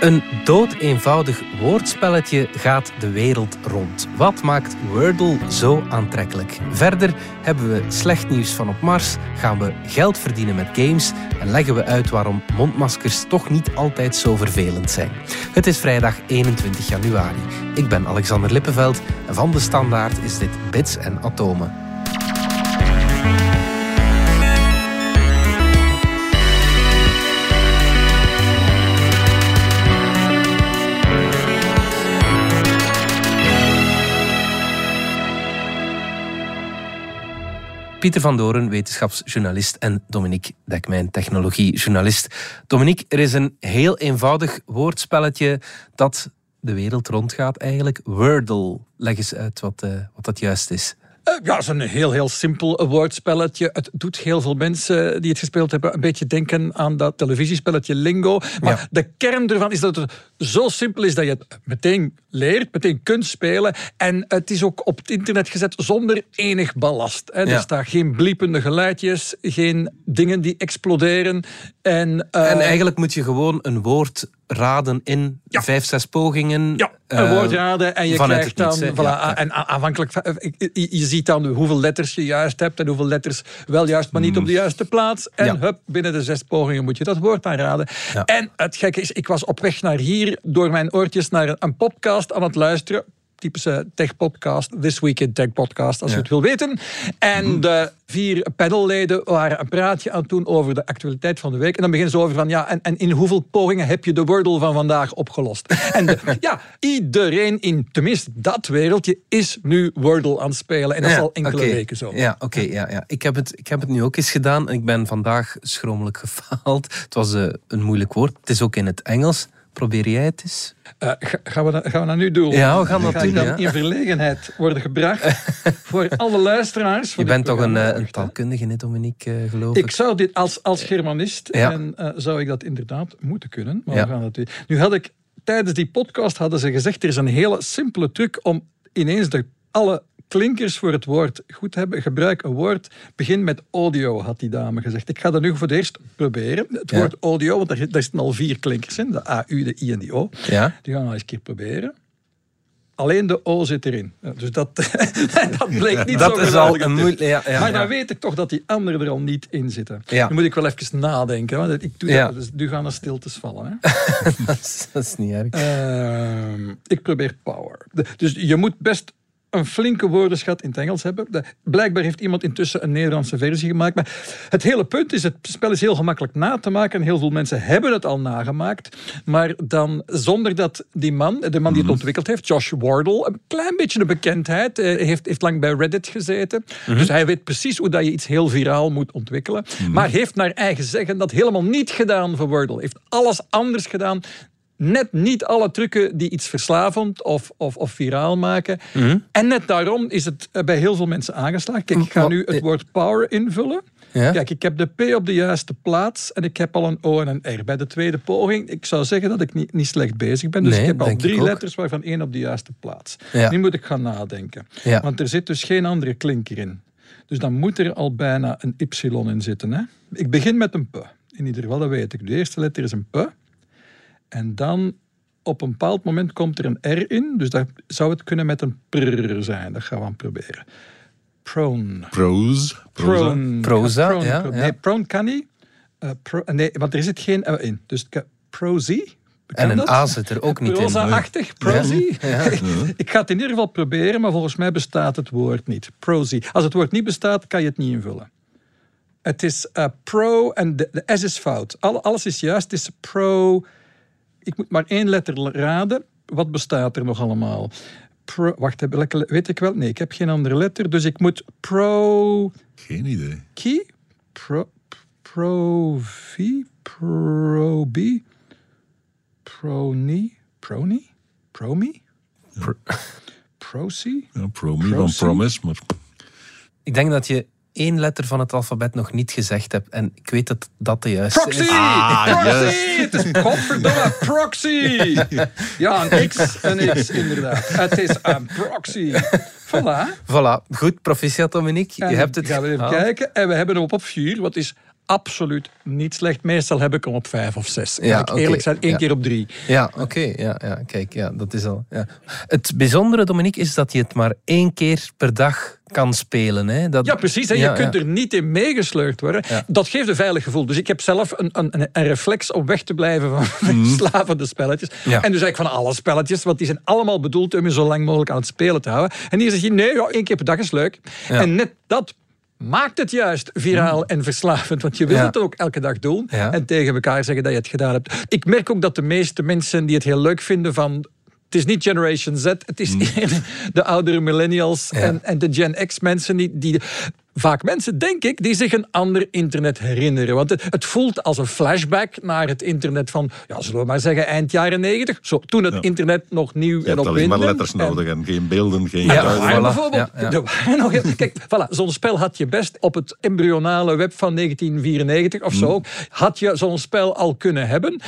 Een dood eenvoudig woordspelletje gaat de wereld rond. Wat maakt Wordle zo aantrekkelijk? Verder hebben we slecht nieuws van op Mars, gaan we geld verdienen met games en leggen we uit waarom mondmaskers toch niet altijd zo vervelend zijn. Het is vrijdag 21 januari. Ik ben Alexander Lippenveld en van de Standaard is dit Bits en Atomen. Pieter van Doren, wetenschapsjournalist en Dominique Dekmijn, technologiejournalist. Dominique, er is een heel eenvoudig woordspelletje dat de wereld rondgaat eigenlijk. Wordle. Leg eens uit wat, uh, wat dat juist is. Eh, ja, het is een heel, heel simpel woordspelletje. Het doet heel veel mensen die het gespeeld hebben een beetje denken aan dat televisiespelletje Lingo. Maar de kern ervan is dat het zo simpel is dat je het meteen leert, meteen kunt spelen. En het is ook op het internet gezet zonder enig ballast. Hè. Er staan geen bliepende geluidjes, geen dingen die exploderen. En, uh, en eigenlijk moet je gewoon een woord raden in vijf, zes pogingen. Ja, een uh, woord raden en je krijgt dan... voilà, En aanvankelijk, je ziet dan hoeveel letters je juist hebt en hoeveel letters wel juist, maar niet op de juiste plaats. En hup, binnen de zes pogingen moet je dat woord aanraden. En het gekke is, ik was op weg naar hier door mijn oortjes naar een podcast aan het luisteren typische tech-podcast, This Week in Tech Podcast, als je het wil weten. En mhm. de vier panelleden waren een praatje aan het doen over de actualiteit van de week. En dan beginnen ze over van, ja, en, en in hoeveel pogingen heb je de Wordle van vandaag opgelost? en ja, iedereen in, tenminste dat wereldje, is nu Wordle aan het spelen. En dat is al enkele weken zo. Ja, oké, ja, ja. Ik, heb het, ik heb het nu ook eens gedaan en ik ben vandaag schromelijk gefaald. Het was uh, een moeilijk woord. Het is ook in het Engels. Probeer jij het eens? Uh, gaan, we dat, gaan we dat nu doen? Ja, we gaan dat Ga doen. dan in verlegenheid worden gebracht voor alle luisteraars. Je bent toch een, uh, een taalkundige, net Dominique, uh, geloof ik? Ik zou dit als, als Germanist, en zou ik dat inderdaad moeten kunnen. Maar we gaan dat doen. Nu had ik, tijdens die podcast hadden ze gezegd, er is een hele simpele truc om ineens de, alle klinkers voor het woord goed hebben. Gebruik een woord. Begin met audio, had die dame gezegd. Ik ga dat nu voor het eerst proberen. Het woord audio, want daar, daar zitten al vier klinkers in. De A, U, de I en de O. Ja. Die gaan we nog eens een keer proberen. Alleen de O zit erin. Dus dat, dat bleek niet dat zo is al een moeilijk. Ja, ja, maar dan weet ik toch dat die anderen er al niet in zitten. Nu moet ik wel even nadenken. Want ik doe dat, dus nu gaan er stiltes vallen. Hè? dat, is, dat, is, niet erg. Uh, ik probeer power. Dus je moet best een flinke woordenschat in het Engels hebben. blijkbaar heeft iemand intussen een Nederlandse versie gemaakt. Maar het hele punt is, het spel is heel gemakkelijk na te maken. En heel veel mensen hebben het al nagemaakt. Maar dan zonder dat die man, de man die het mhm. ontwikkeld heeft, Josh Wardle, een klein beetje de bekendheid, eh, heeft, heeft lang bij Reddit gezeten. Mhm. Dus hij weet precies hoe dat je iets heel viraal moet ontwikkelen. Mhm. Maar heeft naar eigen zeggen dat helemaal niet gedaan voor Wordle. Heeft alles anders gedaan net niet alle trucken die iets verslavend of, of, of viraal maken. Mhm. En net daarom is het bij heel veel mensen aangeslagen. Kijk, ik ga nu het woord power invullen. Kijk, ik heb de P op de juiste plaats en ik heb al een O en een R. Bij de tweede poging, ik zou zeggen dat ik niet, niet slecht bezig ben. Dus ik heb al drie letters waarvan één op de juiste plaats. Nu moet ik gaan nadenken. Want er zit dus geen andere klinker in. Dus dan moet er al bijna een Y in zitten. Hè? Ik begin met een P. In ieder geval, dat weet ik. De eerste letter is een P. En dan op een bepaald moment komt er een R in. Dus dat zou het kunnen met een prr zijn. Dat gaan we aan proberen. Prone. Prose. Prone. Proza. ja, Nee, prone kan niet. Uh, pro, nee, want er zit geen uh, in. Dus prosie. En een A zit er ook niet in. Proza-achtig, prosie. Ja. Ik ga het in ieder geval proberen, maar volgens mij bestaat het woord niet. Prosie. Als het woord niet bestaat, kan je het niet invullen. Het is uh, pro en de, de, S is fout. alles is juist. Het is pro ik moet maar één letter raden. Wat bestaat er nog allemaal? Pro, wacht, weet ik wel? Nee, ik heb geen andere letter. Dus ik moet pro... Geen idee. Key? Pro... Pro... V? Pro... B? Proni? Proni? Promi? Pro, Procy? Ja, Promi van Promise, maar... Ik denk dat je één letter van het alfabet nog niet gezegd heb. En ik weet dat dat de juiste proxy! is. Ah, proxy! Het is godverdomme proxy! Ja, een X, een X, inderdaad. Het is een proxy. Voilà. Voilà. Goed, proficiat Dominique. Je hebt het. Gaan we even kijken. En we hebben hem op op 4. Wat is absoluut niet slecht. Meestal heb ik hem op vijf of zes. Ja, ik eerlijk zijn, één Ja. keer op drie. Ja, oké. Ja, ja, kijk, ja, dat is al. Ja. Het bijzondere, Dominique, is dat je het maar één keer per dag kan spelen. Hè? Dat, Ja, precies. hè. Je Ja, kunt er niet in meegesleurd worden. Dat geeft een veilig gevoel. Dus ik heb zelf een, een, een reflex om weg te blijven van verslavende spelletjes. Mhm. En dus eigenlijk van alle spelletjes, want die zijn allemaal bedoeld om je zo lang mogelijk aan het spelen te houden. En hier zeg je, nee, ja, één keer per dag is leuk. En net dat maakt het juist viraal en verslavend. Want je wil Ja. het ook elke dag doen. Ja. En tegen elkaar zeggen dat je het gedaan hebt. Ik merk ook dat de meeste mensen die het heel leuk vinden van... Het is niet Generation Z, het is eerder de oudere millennials Ja. en, en de Gen X mensen die, die vaak mensen, denk ik, die zich een ander internet herinneren. Want het, het voelt als een flashback naar het internet van, ja, zullen we maar zeggen, eind jaren negentig. Zo, toen het Ja. internet nog nieuw Je en hebt alleen maar opwindend. letters en- nodig en geen beelden, geen Ja, geluiden. bijvoorbeeld. Ja, nog kijk, voilà, zo'n spel had je best op het embryonale web van 1994 of zo. Had je zo'n spel al kunnen hebben.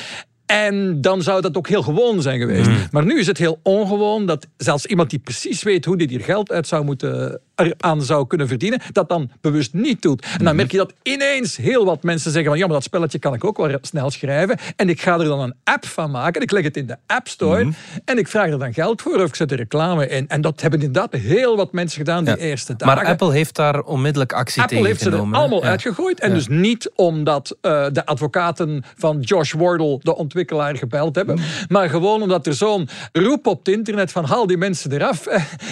En dan zou dat ook heel gewoon zijn geweest. Maar nu is het heel ongewoon dat zelfs iemand die precies weet hoe dit hier geld uit zou moeten, eraan zou kunnen verdienen, dat dan bewust niet doet. En dan merk je dat ineens heel wat mensen zeggen van ja, maar dat spelletje kan ik ook wel snel schrijven. En ik ga er dan een app van maken. Ik leg het in de App Store. En ik vraag er dan geld voor of ik zet er reclame in. En dat hebben inderdaad heel wat mensen gedaan die Ja. eerste dagen. Maar Apple heeft daar onmiddellijk actie Apple tegen heeft ze er genomen. allemaal Ja. uitgegooid. En Ja. dus niet omdat eh, de advocaten van Josh Wardle, de ontwikkelaar, gebeld hebben. Maar gewoon omdat er zo'n roep op het internet van haal die mensen eraf.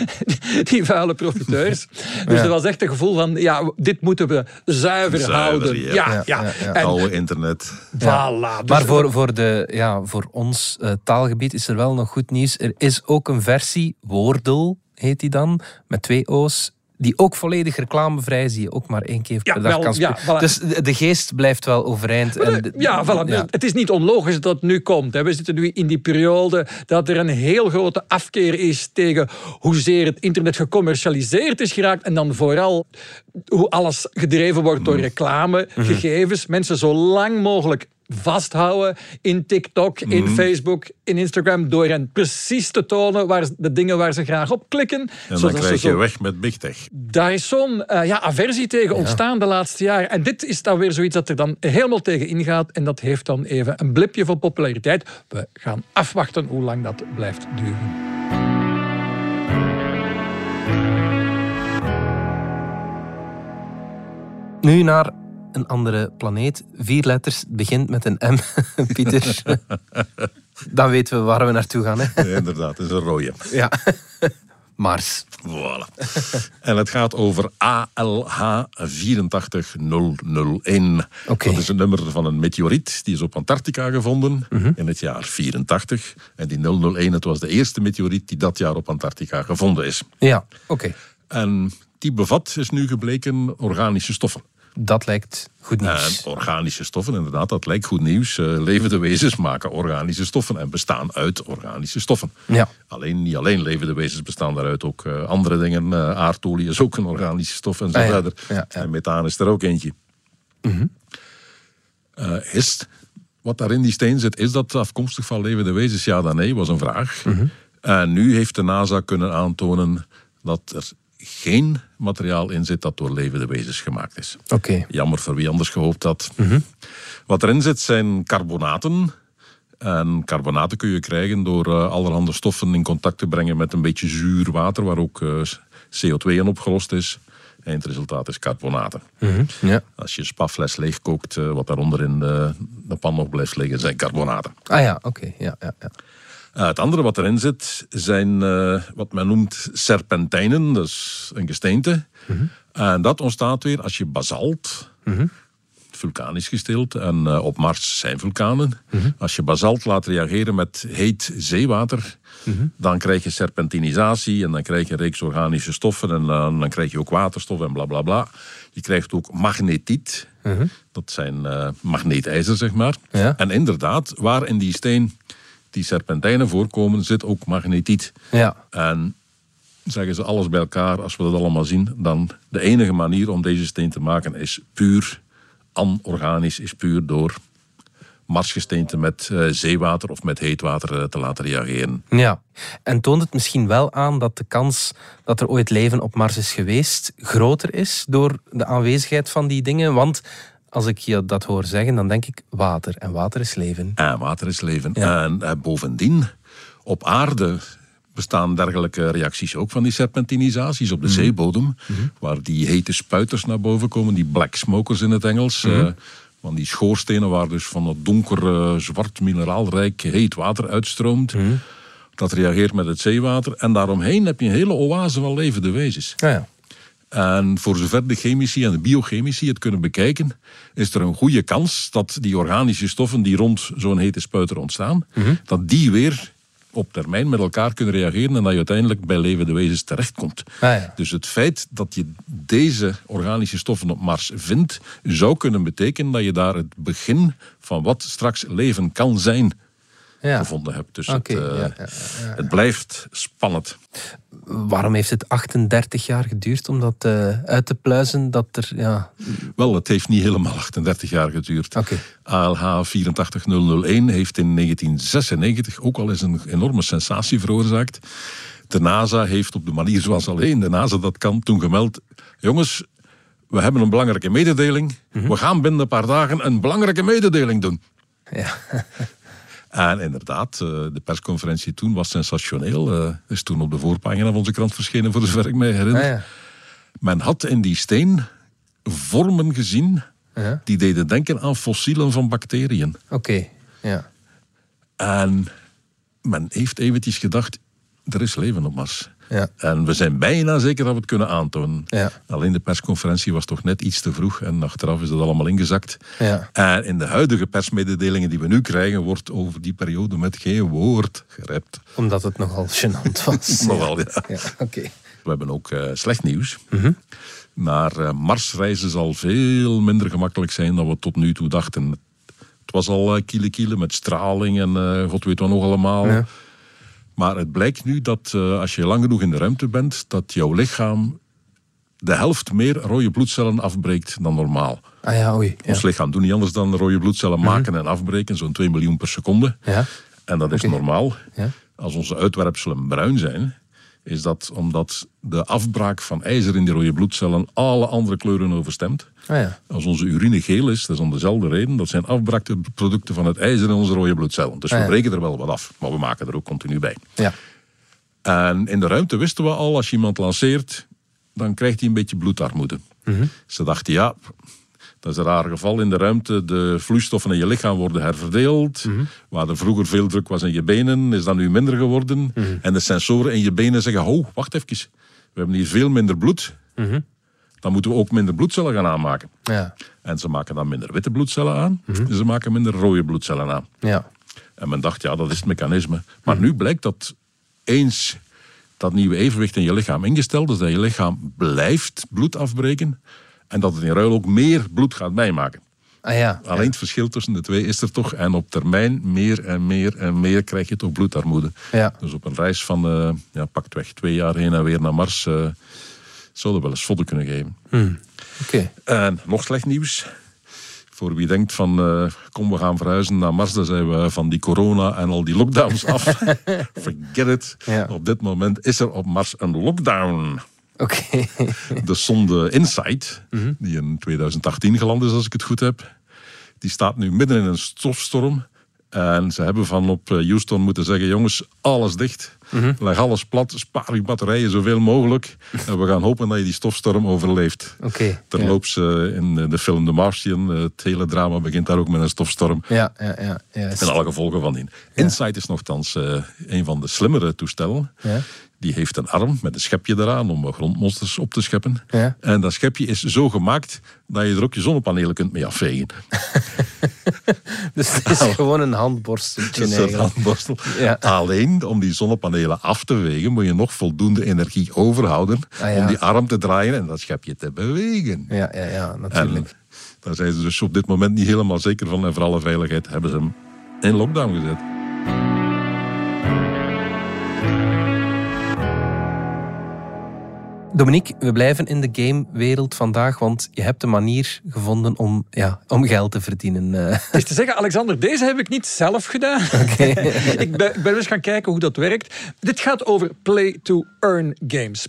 die vuile profiteurs. Dus Ja. er was echt een gevoel van ja, dit moeten we zuiver, Zuiver, houden. ja. Ja, Ja, ja. ja, ja. En Oude internet. voilà. Dus Maar voor, voor, de, ja, voor ons eh, taalgebied is er wel nog goed nieuws. Er is ook een versie, Wordle heet die dan, met twee O's. Die ook volledig reclamevrij is, die je ook maar één keer Ja, per dag wel, kan spelen. ja, voilà. Dus de, geest blijft wel overeind. en de- Ja, voilà. ja. het is niet onlogisch dat het nu komt. hè. We zitten nu in die periode dat er een heel grote afkeer is tegen hoezeer het internet gecommercialiseerd is geraakt. En dan vooral hoe alles gedreven wordt door reclame, gegevens. Mensen zo lang mogelijk vasthouden in TikTok, in Facebook, in Instagram, door hen precies te tonen waar, de dingen waar ze graag op klikken. En dan zodat ze krijg je zo- weg met Big Tech. daar is zo'n eh, ja, aversie tegen ontstaan de laatste jaren. En dit is dan weer zoiets dat er dan helemaal tegen ingaat. En dat heeft dan even een blipje van populariteit. We gaan afwachten hoe lang dat blijft duren. Nu naar een andere planeet. Vier letters, begint met een M, Pieter. Dan weten we waar we naartoe gaan. Hè? Inderdaad, het is een rode. Ja. Mars. Voilà. En het gaat over ALH 84001. Oké. Dat is een nummer van een meteoriet. Die is op Antarctica gevonden in het jaar 84. En die 001, het was de eerste meteoriet die dat jaar op Antarctica gevonden is. Ja, oké. En die bevat, is nu gebleken, organische stoffen. Dat lijkt goed En nieuws. organische stoffen, inderdaad, dat lijkt goed nieuws. Eh, levende wezens maken organische stoffen en bestaan uit organische stoffen. Ja. Alleen, niet alleen levende wezens bestaan daaruit, ook eh, andere dingen. Eh, aardolie is ook een organische stof en zo Ah, verder. Ja, ja. En methaan is er ook eentje. Eh, is, wat daar in die steen zit, is dat afkomstig van levende wezens? Ja dan nee, was een vraag. En nu heeft de NASA kunnen aantonen dat er geen materiaal in zit dat door levende wezens gemaakt is. Oké. Jammer voor wie anders gehoopt had. Wat erin zit zijn carbonaten. En carbonaten kun je krijgen door eh, allerhande stoffen in contact te brengen met een beetje zuur water, waar ook eh, CO2 in opgelost is. Eindresultaat is carbonaten. Mhm. Ja. Als je een spafles leegkookt, eh, wat daaronder in de, de pan nog blijft liggen, zijn carbonaten. Ah ja, oké. Ja, ja, ja. Uh, het andere wat erin zit zijn eh, wat men noemt serpentijnen, dat is een gesteente. En dat ontstaat weer als je basalt, vulkanisch gesteeld, en eh, op Mars zijn vulkanen. Als je basalt laat reageren met heet zeewater, dan krijg je serpentinisatie en dan krijg je een reeks organische stoffen en dan, krijg je ook waterstof en bla bla bla. Je krijgt ook magnetiet, dat zijn eh magneetijzer zeg maar. Ja. En inderdaad, waar in die steen die serpentijnen voorkomen, zit ook magnetiet. Ja. En zeggen ze alles bij elkaar, als we dat allemaal zien, dan de enige manier om deze steen te maken is puur anorganisch, is puur door marsgesteente met eh, zeewater of met heet water eh, te laten reageren. Ja, en toont het misschien wel aan dat de kans dat er ooit leven op Mars is geweest groter is door de aanwezigheid van die dingen? Want als ik je dat hoor zeggen, dan denk ik water. En water is leven. En water is leven. Ja. En eh, bovendien, op aarde bestaan dergelijke reacties ook van die serpentinisaties op de zeebodem. Waar die hete spuiters naar boven komen, die black smokers in het Engels. eh, van die schoorstenen waar dus van het donker, eh, zwart, mineraalrijk heet water uitstroomt. Dat reageert met het zeewater. En daaromheen heb je een hele oase van levende wezens. Ah, ja. En voor zover de chemici en de biochemici het kunnen bekijken, is er een goede kans dat die organische stoffen die rond zo'n hete spuiter ontstaan, dat die weer op termijn met elkaar kunnen reageren en dat je uiteindelijk bij levende wezens terechtkomt. Ah, ja. Dus het feit dat je deze organische stoffen op Mars vindt, zou kunnen betekenen dat je daar het begin van wat straks leven kan zijn Ja. gevonden hebt. Dus het, eh, ja, ja, het blijft spannend. Waarom heeft het 38 jaar geduurd om dat eh, uit te pluizen? Dat er, ja... Wel, het heeft niet helemaal 38 jaar geduurd. ALH 84001 heeft in 1996 ook al eens een enorme sensatie veroorzaakt. De NASA heeft op de manier zoals alleen de NASA dat kan toen gemeld... Jongens, we hebben een belangrijke mededeling. We gaan binnen een paar dagen een belangrijke mededeling doen. Ja. En inderdaad, eh, de persconferentie toen was sensationeel. Eh, is toen op de voorpagina van onze krant verschenen, voor zover ik mij herinner. Ah, ja. Men had in die steen vormen gezien Ja. die deden denken aan fossielen van bacteriën. Oké, ja. En men heeft eventjes gedacht, er is leven op Mars. Ja. En we zijn bijna zeker dat we het kunnen aantonen. Ja. Alleen de persconferentie was toch net iets te vroeg en achteraf is dat allemaal ingezakt. Ja. En in de huidige persmededelingen die we nu krijgen, wordt over die periode met geen woord gerept. Omdat het nogal gênant was. Nogal, ja. Ja, oké. We hebben ook eh, slecht nieuws. Naar eh, Mars reizen zal veel minder gemakkelijk zijn dan we tot nu toe dachten. Het was al uh, kiele kiele met straling en eh, god weet wat nog allemaal. Maar het blijkt nu dat eh, als je lang genoeg in de ruimte bent, dat jouw lichaam de helft meer rode bloedcellen afbreekt dan normaal. Ah ja, oei. Ja. Ons lichaam doet niet anders dan rode bloedcellen maken en afbreken, zo'n 2 miljoen per seconde. Ja. En dat is normaal. Ja. Als onze uitwerpselen bruin zijn, is dat omdat de afbraak van ijzer in die rode bloedcellen alle andere kleuren overstemt. Ah ja. Als onze urine geel is, dat is om dezelfde reden. Dat zijn afbraakproducten van het ijzer in onze rode bloedcellen. Dus Ah, we breken er wel wat af, maar we maken er ook continu bij. Ja. En in de ruimte wisten we al, als je iemand lanceert, dan krijgt hij een beetje bloedarmoede. Ze dachten, ja, dat is een raar geval in de ruimte. De vloeistoffen in je lichaam worden herverdeeld. Waar er vroeger veel druk was in je benen, is dat nu minder geworden. En de sensoren in je benen zeggen, oh, wacht even. We hebben hier veel minder bloed. Dan moeten we ook minder bloedcellen gaan aanmaken. Ja. En ze maken dan minder witte bloedcellen aan. En ze maken minder rode bloedcellen aan. Ja. En men dacht, ja, dat is het mechanisme. Maar nu blijkt dat eens dat nieuwe evenwicht in je lichaam ingesteld is, dat je lichaam blijft bloed afbreken en dat het in ruil ook meer bloed gaat bijmaken. Ah ja. Alleen het verschil tussen de twee is er toch. En op termijn meer en meer en meer krijg je toch bloedarmoede. Ja. Dus op een reis van, eh ja, pakweg twee jaar heen en weer naar Mars, eh zou er wel eens vodden kunnen geven. Oké. En nog slecht nieuws. Voor wie denkt van, eh, kom we gaan verhuizen naar Mars, dan zijn we van die corona en al die lockdowns af. Forget it. Ja. Op dit moment is er op Mars een lockdown. Oké. De sonde InSight, die in 2018 geland is als ik het goed heb, die staat nu midden in een stofstorm. En ze hebben van op eh, Houston moeten zeggen, jongens, alles dicht. Leg alles plat, spaar je batterijen zoveel mogelijk. en we gaan hopen dat je die stofstorm overleeft. Oké. Terloops, eh, in de film The Martian, eh, het hele drama begint daar ook met een stofstorm. Ja, ja, ja. En alle gevolgen van dien. Insight is nogthans eh, een van de slimmere toestellen. Ja. Die heeft een arm met een schepje eraan om grondmonsters op te scheppen. Ja. En dat schepje is zo gemaakt dat je er ook je zonnepanelen kunt mee afvegen. Dus het is gewoon een handborsteltje Een soort handborstel. Ja. Alleen om die zonnepanelen af te wegen moet je nog voldoende energie overhouden Ah, ja. om die arm te draaien en dat schepje te bewegen. Ja, ja, ja, En natuurlijk. daar zijn ze dus op dit moment niet helemaal zeker van. En voor alle veiligheid hebben ze hem in lockdown gezet. Dominique, we blijven in de gamewereld vandaag, want je hebt een manier gevonden om, ja, om geld te verdienen. eh. Het is te zeggen, Alexander, deze heb ik niet zelf gedaan. ik ben, ben eens gaan kijken hoe dat werkt. Dit gaat over play-to-earn games.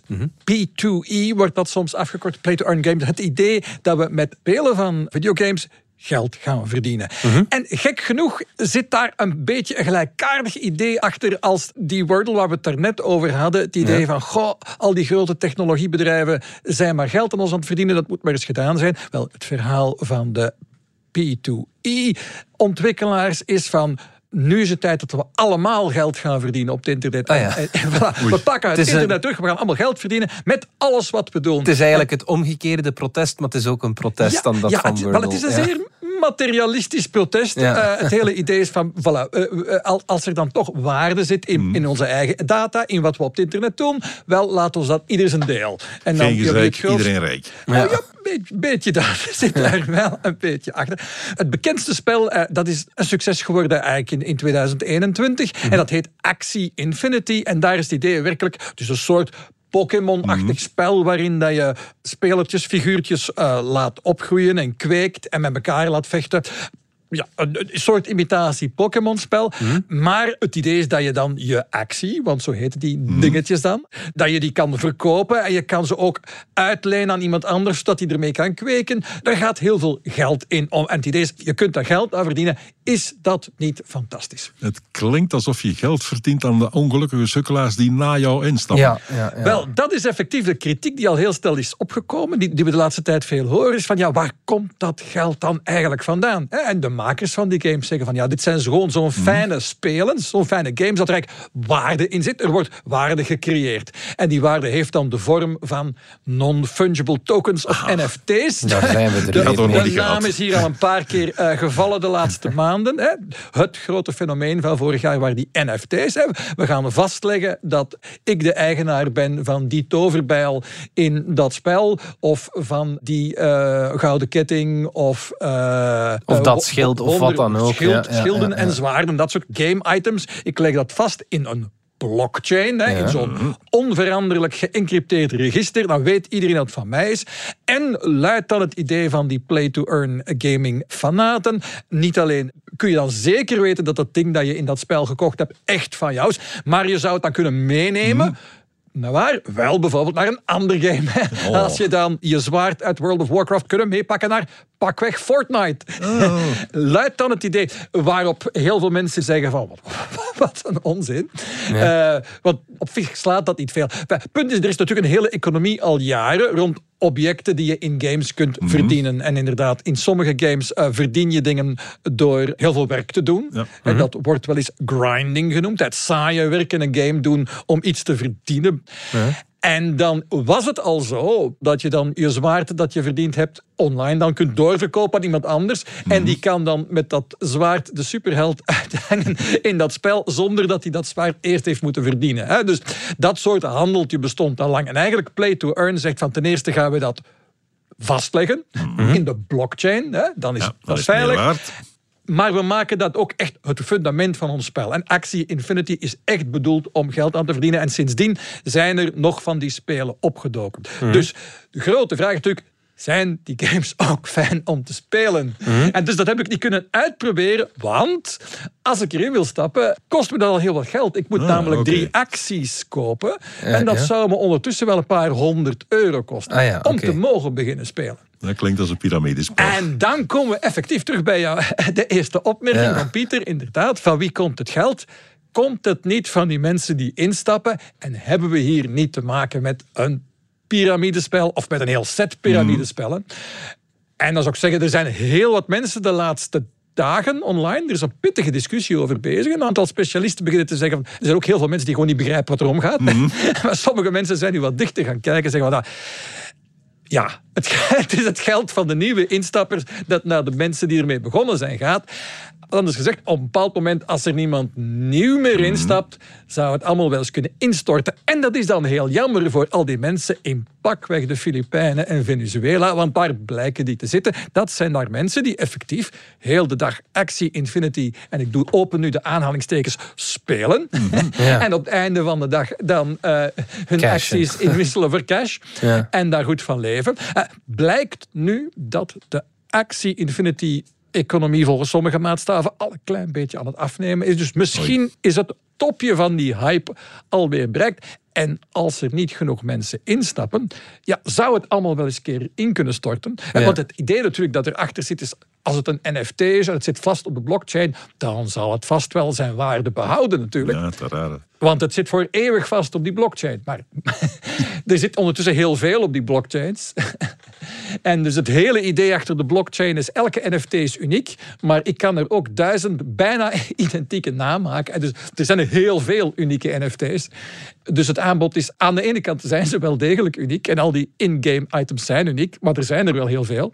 P2E wordt dat soms afgekort, play-to-earn games. Het idee dat we met spelen van videogames geld gaan verdienen. En gek genoeg zit daar een beetje een gelijkaardig idee achter als die Wordle waar we het daarnet over hadden. Het idee van, goh, al die grote technologiebedrijven zijn maar geld aan ons aan het verdienen, dat moet maar eens gedaan zijn. Wel, het verhaal van de P2E-ontwikkelaars is van. Nu is het tijd dat we allemaal geld gaan verdienen op het internet. Ah ja. En- en voilà, we pakken het, Het is een- internet terug, we gaan allemaal geld verdienen met alles wat we doen. Het is eigenlijk het omgekeerde protest, maar het is ook een protest dan dat ja, van het, Wordle. wel, het is een zeer materialistisch protest. Ja. Eh, het hele idee is van, voilà, eh, eh, al- als er dan toch waarde zit in, Mm. in onze eigen data, in wat we op het internet doen, wel, laat ons dat ieder zijn deel. En Geen het grootste- iedereen rijk. Oh, ja, een beetje, beetje daar zit er wel een beetje achter. Het bekendste spel, dat is een succes geworden eigenlijk in, in 2021. En dat heet Axie Infinity. En daar is het idee werkelijk, is een soort Pokémon-achtig spel waarin dat je spelertjes, figuurtjes eh, laat opgroeien en kweekt en met elkaar laat vechten. Ja, een, een soort imitatie Pokémon-spel. Maar het idee is dat je dan je actie, want zo heten die dingetjes dan, dat je die kan verkopen en je kan ze ook uitlenen aan iemand anders, zodat hij ermee kan kweken. Daar gaat heel veel geld in om. En het idee is, je kunt daar geld aan verdienen. Is dat niet fantastisch? Het klinkt alsof je geld verdient aan de ongelukkige sukkelaars die na jou instappen. Ja, ja, ja. Wel, dat is effectief de kritiek die al heel snel is opgekomen, die, die we de laatste tijd veel horen, is van ja, waar komt dat geld dan eigenlijk vandaan? Hè, En de makers van die games zeggen van ja, dit zijn gewoon zo'n fijne spelen, zo'n fijne games, dat er eigenlijk waarde in zit. Er wordt waarde gecreëerd. En die waarde heeft dan de vorm van non-fungible tokens of NFT's. Daar zijn we er De, de naam is hier al een paar keer eh, gevallen de laatste maanden. Hè. Het grote fenomeen van vorig jaar waren die NFT's. Hè. We gaan vastleggen dat ik de eigenaar ben van die toverbijl in dat spel. Of van die eh, gouden ketting. Of, eh, Of dat wo- schild, of wat dan ook. schild- Ja, ja, schilden en zwaarden, dat soort game items. Ik leg dat vast in een blockchain, hè, in zo'n onveranderlijk geëncrypteerd register. Dan weet iedereen dat het van mij is. En luidt dan het idee van die play-to-earn gaming fanaten. Niet alleen kun je dan zeker weten dat dat ding dat je in dat spel gekocht hebt echt van jou is, maar je zou het dan kunnen meenemen. Nou waar? Wel bijvoorbeeld naar een ander game. Oh. Als je dan je zwaard uit World of Warcraft kunnen meepakken naar pakweg Fortnite. Luidt dan het idee waarop heel veel mensen zeggen van wat een onzin. Eh, want op zich slaat dat niet veel. Punt is, er is natuurlijk een hele economie al jaren rond objecten die je in games kunt verdienen. En inderdaad, in sommige games eh, verdien je dingen door heel veel werk te doen. Ja. En dat wordt wel eens grinding genoemd. Het saaie werk in een game doen om iets te verdienen. En dan was het al zo dat je dan je zwaard dat je verdiend hebt online dan kunt doorverkopen aan iemand anders. En die kan dan met dat zwaard de superheld uithangen in dat spel zonder dat hij dat zwaard eerst heeft moeten verdienen. Dus dat soort handeltje bestond al lang. En eigenlijk Play to Earn zegt van ten eerste gaan we dat vastleggen in de blockchain. Hè. Dan is Ja, dat dat is meer veilig. Maar we maken dat ook echt het fundament van ons spel. En Axie Infinity is echt bedoeld om geld aan te verdienen. En sindsdien zijn er nog van die spelen opgedoken. Dus de grote vraag is natuurlijk... Zijn die games ook fijn om te spelen? En dus dat heb ik niet kunnen uitproberen, want als ik erin wil stappen, kost me dat al heel wat geld. Ik moet Ah, namelijk drie acties kopen. Ja, en dat ja. zou me ondertussen wel een paar honderd euro kosten Ah ja, om te mogen beginnen spelen. Dat klinkt als een piramidespel. En dan komen we effectief terug bij jou. De eerste opmerking van Pieter, inderdaad. Van wie komt het geld? Komt het niet van die mensen die instappen? En hebben we hier niet te maken met een piramidespel of met een heel set piramidespellen? En dan zou ik zeggen, er zijn heel wat mensen de laatste dagen online. Er is een pittige discussie over bezig. Een aantal specialisten beginnen te zeggen... Er zijn ook heel veel mensen die gewoon niet begrijpen wat er omgaat. maar sommige mensen zijn nu wat dichter gaan kijken en zeggen... Van, nou, ja, het, het is het geld van de nieuwe instappers dat naar de mensen die ermee begonnen zijn gaat. Anders gezegd, op een bepaald moment, als er niemand nieuw meer instapt, zou het allemaal wel eens kunnen instorten. En dat is dan heel jammer voor al die mensen in pakweg de Filipijnen en Venezuela, want daar blijken die te zitten. Dat zijn daar mensen die effectief heel de dag Axie Infinity, en ik doe open nu de aanhalingstekens, spelen. Ja. En op het einde van de dag dan eh, hun Cashen. acties inwisselen voor cash. Ja. En daar goed van leven. Eh, blijkt nu dat de Axie Infinity economie volgens sommige maatstaven al een klein beetje aan het afnemen is. Dus misschien is het topje van die hype alweer bereikt. En als er niet genoeg mensen instappen, ja, zou het allemaal wel eens een keer in kunnen storten. En Ja. Want het idee natuurlijk dat erachter zit is, als het een NFT is en het zit vast op de blockchain, dan zal het vast wel zijn waarde behouden natuurlijk. Ja, te raar. Want het zit voor eeuwig vast op die blockchain. Maar er zit ondertussen heel veel op die blockchains. en dus het hele idee achter de blockchain is elke NFT is uniek. Maar ik kan er ook duizend bijna identieke namaken. En dus er zijn er heel veel unieke NFT's. Dus het aanbod is aan de ene kant zijn ze wel degelijk uniek. En al die in-game items zijn uniek. Maar er zijn er wel heel veel.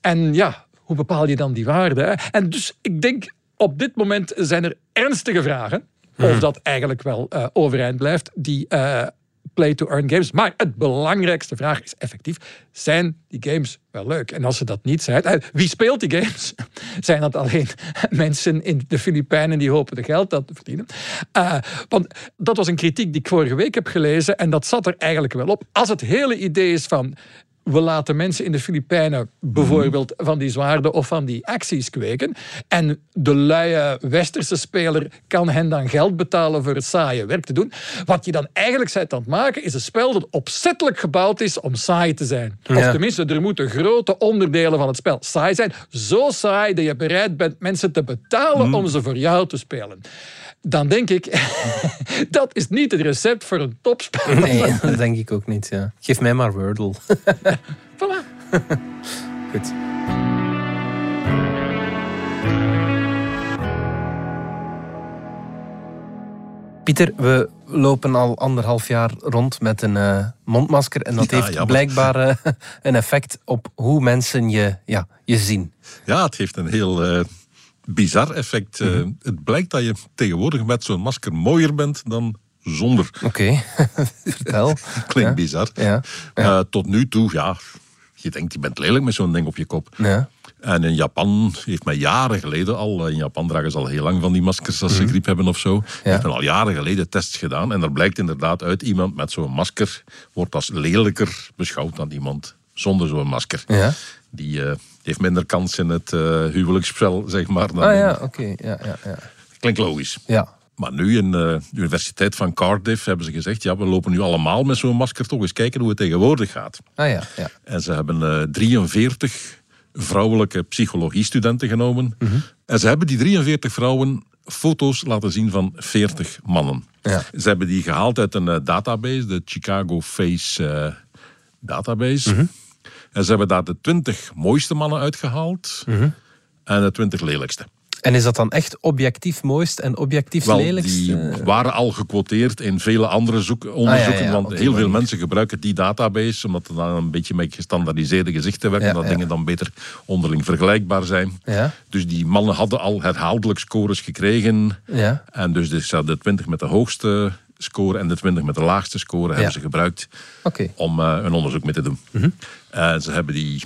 En ja, hoe bepaal je dan die waarde? hè? En dus ik denk op dit moment zijn er ernstige vragen. Of dat eigenlijk wel eh, overeind blijft, die eh, play-to-earn games. Maar het belangrijkste vraag is effectief, zijn die games wel leuk? En als ze dat niet zijn, eh, wie speelt die games? Zijn dat alleen mensen in de Filipijnen die hopen de geld dat te verdienen? Eh, want dat was een kritiek die ik vorige week heb gelezen en dat zat er eigenlijk wel op. Als het hele idee is van we laten mensen in de Filipijnen bijvoorbeeld van die zwaarden of van die acties kweken. En de luie westerse speler kan hen dan geld betalen voor het saaie werk te doen. Wat je dan eigenlijk bent aan het maken, is een spel dat opzettelijk gebouwd is om saai te zijn. Of tenminste, er moeten grote onderdelen van het spel saai zijn. Zo saai dat je bereid bent mensen te betalen om ze voor jou te spelen. Dan denk ik, dat is niet het recept voor een topspel. Nee, dat denk ik ook niet. Ja. Geef mij maar Wordle. Voilà. Goed. Pieter, we lopen al anderhalf jaar rond met een eh, mondmasker. En dat Ja, heeft jammer. blijkbaar eh, een effect op hoe mensen je, ja, je zien. Ja, het heeft een heel eh, bizar effect. Eh, Mhm. het blijkt dat je tegenwoordig met zo'n masker mooier bent dan zonder. Oké, vertel. Klinkt Ja. bizar. Ja. Eh, tot nu toe, ja, je denkt je bent lelijk met zo'n ding op je kop. Ja. En in Japan heeft men jaren geleden al, in Japan dragen ze al heel lang van die maskers als ze griep hebben of zo. Heeft men al jaren geleden tests gedaan. En er blijkt inderdaad uit, iemand met zo'n masker wordt als lelijker beschouwd dan iemand zonder zo'n masker. Ja. Die eh, heeft minder kans in het eh, huwelijksspel, zeg maar. Dan Ah ja, oké. Ja, ja, ja. Klinkt logisch. ja. Maar nu in de Universiteit van Cardiff hebben ze gezegd, ja, we lopen nu allemaal met zo'n masker toch eens kijken hoe het tegenwoordig gaat. Ah ja, ja. En ze hebben eh 43 vrouwelijke psychologiestudenten genomen. Mhm. En ze hebben die 43 vrouwen foto's laten zien van 40 mannen. Ja. Ze hebben die gehaald uit een eh, database, de Chicago Face eh, Database. Mhm. En ze hebben daar de 20 mooiste mannen uitgehaald Mhm. en de 20 lelijkste. En is dat dan echt objectief mooist en objectief Wel, lelijkst? die Eh, waren al gequoteerd in vele andere zoek- onderzoeken. Ah, ja, ja, want heel veel manier. mensen gebruiken die database, omdat er dan een beetje met gestandaardiseerde gezichten werken. Ja, dat dingen dan beter onderling vergelijkbaar zijn. Ja. Dus die mannen hadden al herhaaldelijk scores gekregen. Ja. En dus de, de 20 met de hoogste score en de 20 met de laagste score hebben ze gebruikt om eh, een onderzoek mee te doen. Mhm. En ze hebben die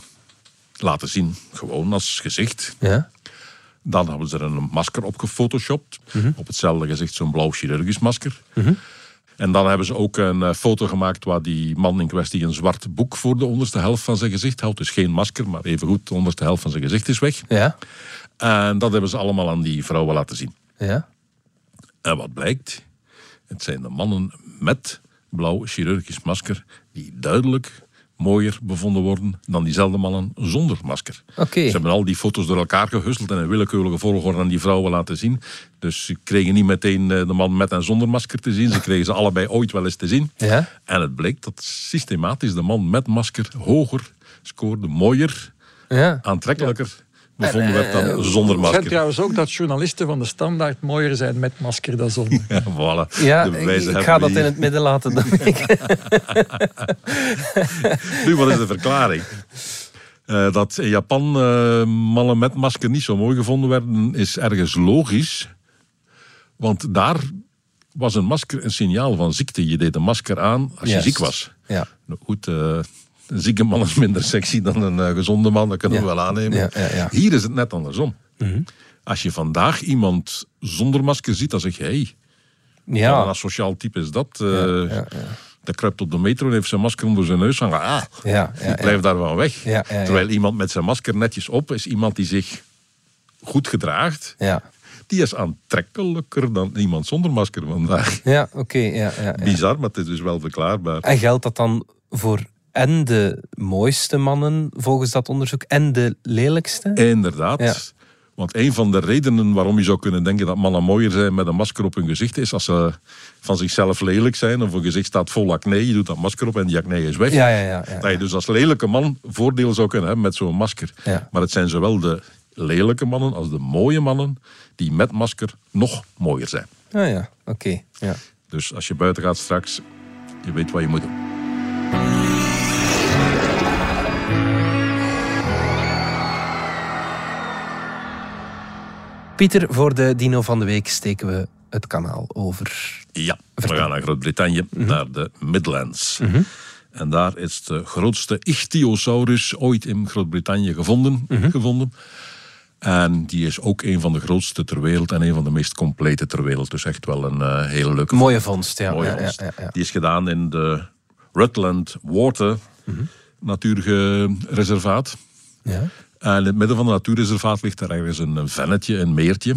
laten zien, gewoon als gezicht. Ja. Dan hebben ze er een masker op gefotoshopt. Mhm. Op hetzelfde gezicht zo'n blauw chirurgisch masker. En dan hebben ze ook een eh, foto gemaakt waar die man in kwestie een zwart boek voor de onderste helft van zijn gezicht houdt. Dus geen masker, maar evengoed de onderste helft van zijn gezicht is weg. Ja. En dat hebben ze allemaal aan die vrouwen laten zien. Ja. En wat blijkt? Het zijn de mannen met blauw chirurgisch masker die duidelijk mooier bevonden worden dan diezelfde mannen zonder masker. Ze hebben al die foto's door elkaar gehusteld en in willekeurige volgorde aan die vrouwen laten zien. Dus ze kregen niet meteen eh, de man met en zonder masker te zien. Ze kregen ze allebei ooit wel eens te zien. Ja. En het bleek dat systematisch de man met masker hoger scoorde, mooier, Ja. aantrekkelijker bevonden werd dan zonder Het schijnt masker. trouwens ook dat journalisten van de standaard mooier zijn met masker dan zonder. Ja, voilà. Ja, ik, ga dat hier. in het midden laten. Dan. Nu, wat is de verklaring? Eh, dat in Japan eh, mannen met masker niet zo mooi gevonden werden, is ergens logisch. Want daar was een masker een signaal van ziekte. Je deed een masker aan als je ziek was. Ja. Nou, goed, eh, een zieke man is minder sexy dan een eh, gezonde man, dat kunnen we Ja. wel aannemen. Ja, ja, ja. Hier is het net andersom. Mhm. Als je vandaag iemand zonder masker ziet, dan zeg je: hé, hey, wat een Ja. asociaal type is dat? eh, ja, ja. Dat kruipt op de metro en heeft zijn masker onder zijn neus hangen. Ah, Ja, ja, ik ja. blijf daar wel weg. Ja, ja, ja. Terwijl iemand met zijn masker netjes op is iemand die zich goed gedraagt. Ja, Die is aantrekkelijker dan iemand zonder masker vandaag. ja oké. ja, ja, ja. Bizar, maar het is dus wel verklaarbaar. En geldt dat dan voor en de mooiste mannen volgens dat onderzoek en de lelijkste? Inderdaad. Ja. Want een van de redenen waarom je zou kunnen denken dat mannen mooier zijn met een masker op hun gezicht is als ze van zichzelf lelijk zijn of hun gezicht staat vol acne. Je doet dat masker op en die acne is weg. Ja, ja, ja. ja. Dat je dus als lelijke man voordeel zou kunnen hebben met zo'n masker. Maar het zijn zowel de lelijke mannen als de mooie mannen die met masker nog mooier zijn. Ah ja, oké. Ja. Dus als je buiten gaat straks, je weet wat je moet doen. Pieter, voor de dino van de week steken we het kanaal over. Ja, we gaan naar Groot-Brittannië, naar de Midlands. En daar is de grootste ichthyosaurus ooit in Groot-Brittannië gevonden, gevonden. En die is ook een van de grootste ter wereld en een van de meest complete ter wereld. Dus echt wel een eh, hele leuke Mooie vondst, ja. mooie ja, ja, vondst. ja, ja. Die is gedaan in de Rutland Water natuurreservaat. Ja. En in het midden van het natuurreservaat ligt er ergens een, vennetje, een meertje.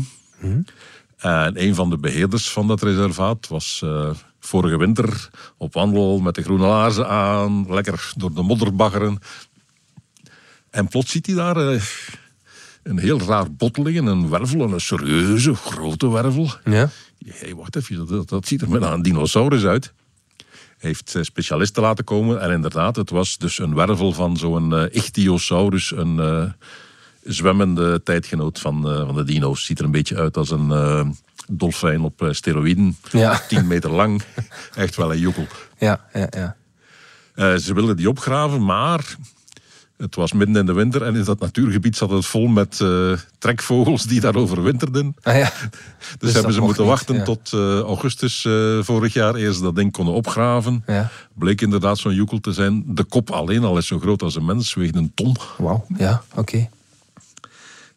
En een van de beheerders van dat reservaat was eh, vorige winter op wandel met de groene laarzen aan, lekker door de modder baggeren. En plots ziet hij daar eh, een heel raar bot liggen, een wervel, een serieuze, grote wervel. ja. Hey, wacht even, dat, dat ziet er met een dinosaurus uit. Heeft eh, specialisten laten komen en inderdaad, het was dus een wervel van zo'n eh ichthyosaurus, een eh, zwemmende tijdgenoot van, van de dino's. Ziet er een beetje uit als een dolfijn op steroïden. Ja. 10 meter lang. Echt wel een joekel. Ja, ja, ja. Ze wilden die opgraven, maar het was midden in de winter en in dat natuurgebied zat het vol met eh, trekvogels die daar overwinterden. Ah, ja. Dus, dat hebben ze moeten niet, wachten ja. tot eh, augustus eh, vorig jaar eerst dat ding konden opgraven. Ja. Bleek inderdaad zo'n joekel te zijn. De kop alleen al is zo groot als een mens, weegt een ton. Wauw, ja, oké.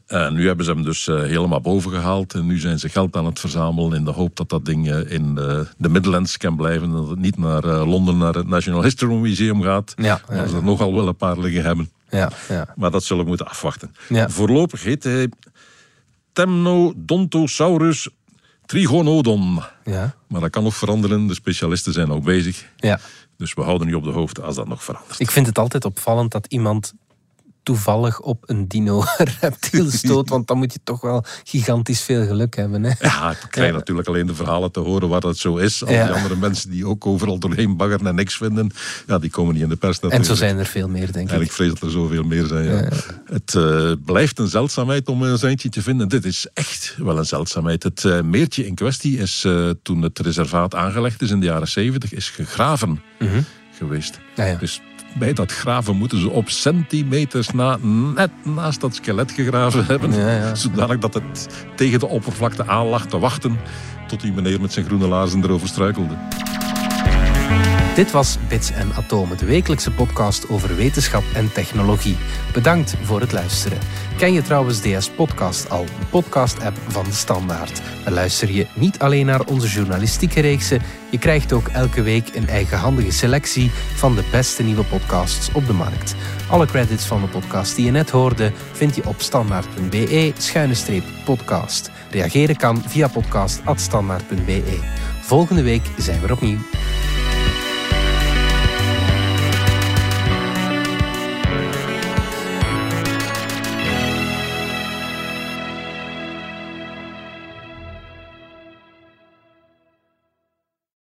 En nu hebben ze hem dus helemaal boven gehaald. En nu zijn ze geld aan het verzamelen in de hoop dat dat ding in de Midlands kan blijven. En dat het niet naar Londen, naar het National History Museum gaat. Ja, ja, waar ze er nogal wel een paar liggen hebben. Ja, ja. Maar dat zullen we moeten afwachten. Ja. Voorlopig heet hij Temnodontosaurus trigonodon. Ja, Maar dat kan nog veranderen. De specialisten zijn nog bezig. ja. Dus we houden niet op de hoogte als dat nog verandert. Ik vind het altijd opvallend dat iemand toevallig op een dino-reptiel stoot, want dan moet je toch wel gigantisch veel geluk hebben. Hè? Ja, ik krijg Ja. natuurlijk alleen de verhalen te horen waar dat zo is. Al Ja. die andere mensen die ook overal doorheen baggeren en niks vinden, ja, die komen niet in de pers En natuurlijk. zo zijn er veel meer, denk En ik ik. vrees dat er zoveel meer zijn. Ja. Het eh, blijft een zeldzaamheid om een eindje te vinden. Dit is echt wel een zeldzaamheid. Het eh, meertje in kwestie is eh, toen het reservaat aangelegd is in de jaren 70, is gegraven geweest. Ja, ja. Dus bij dat graven moeten ze op centimeters na, net naast dat skelet gegraven hebben. Ja, ja. Zodanig dat het tegen de oppervlakte aan lag te wachten tot die meneer met zijn groene laarzen erover struikelde. Dit was Bits en Atomen, de wekelijkse podcast over wetenschap en technologie. Bedankt voor het luisteren. Ken je trouwens DS Podcast al, de podcast-app van de Standaard? Dan luister je niet alleen naar onze journalistieke reeksen, je krijgt ook elke week een eigenhandige selectie van de beste nieuwe podcasts op de markt. Alle credits van de podcast die je net hoorde vind je op standaard.be-podcast. Reageren kan via podcast.standaard.be. Volgende week zijn we er opnieuw.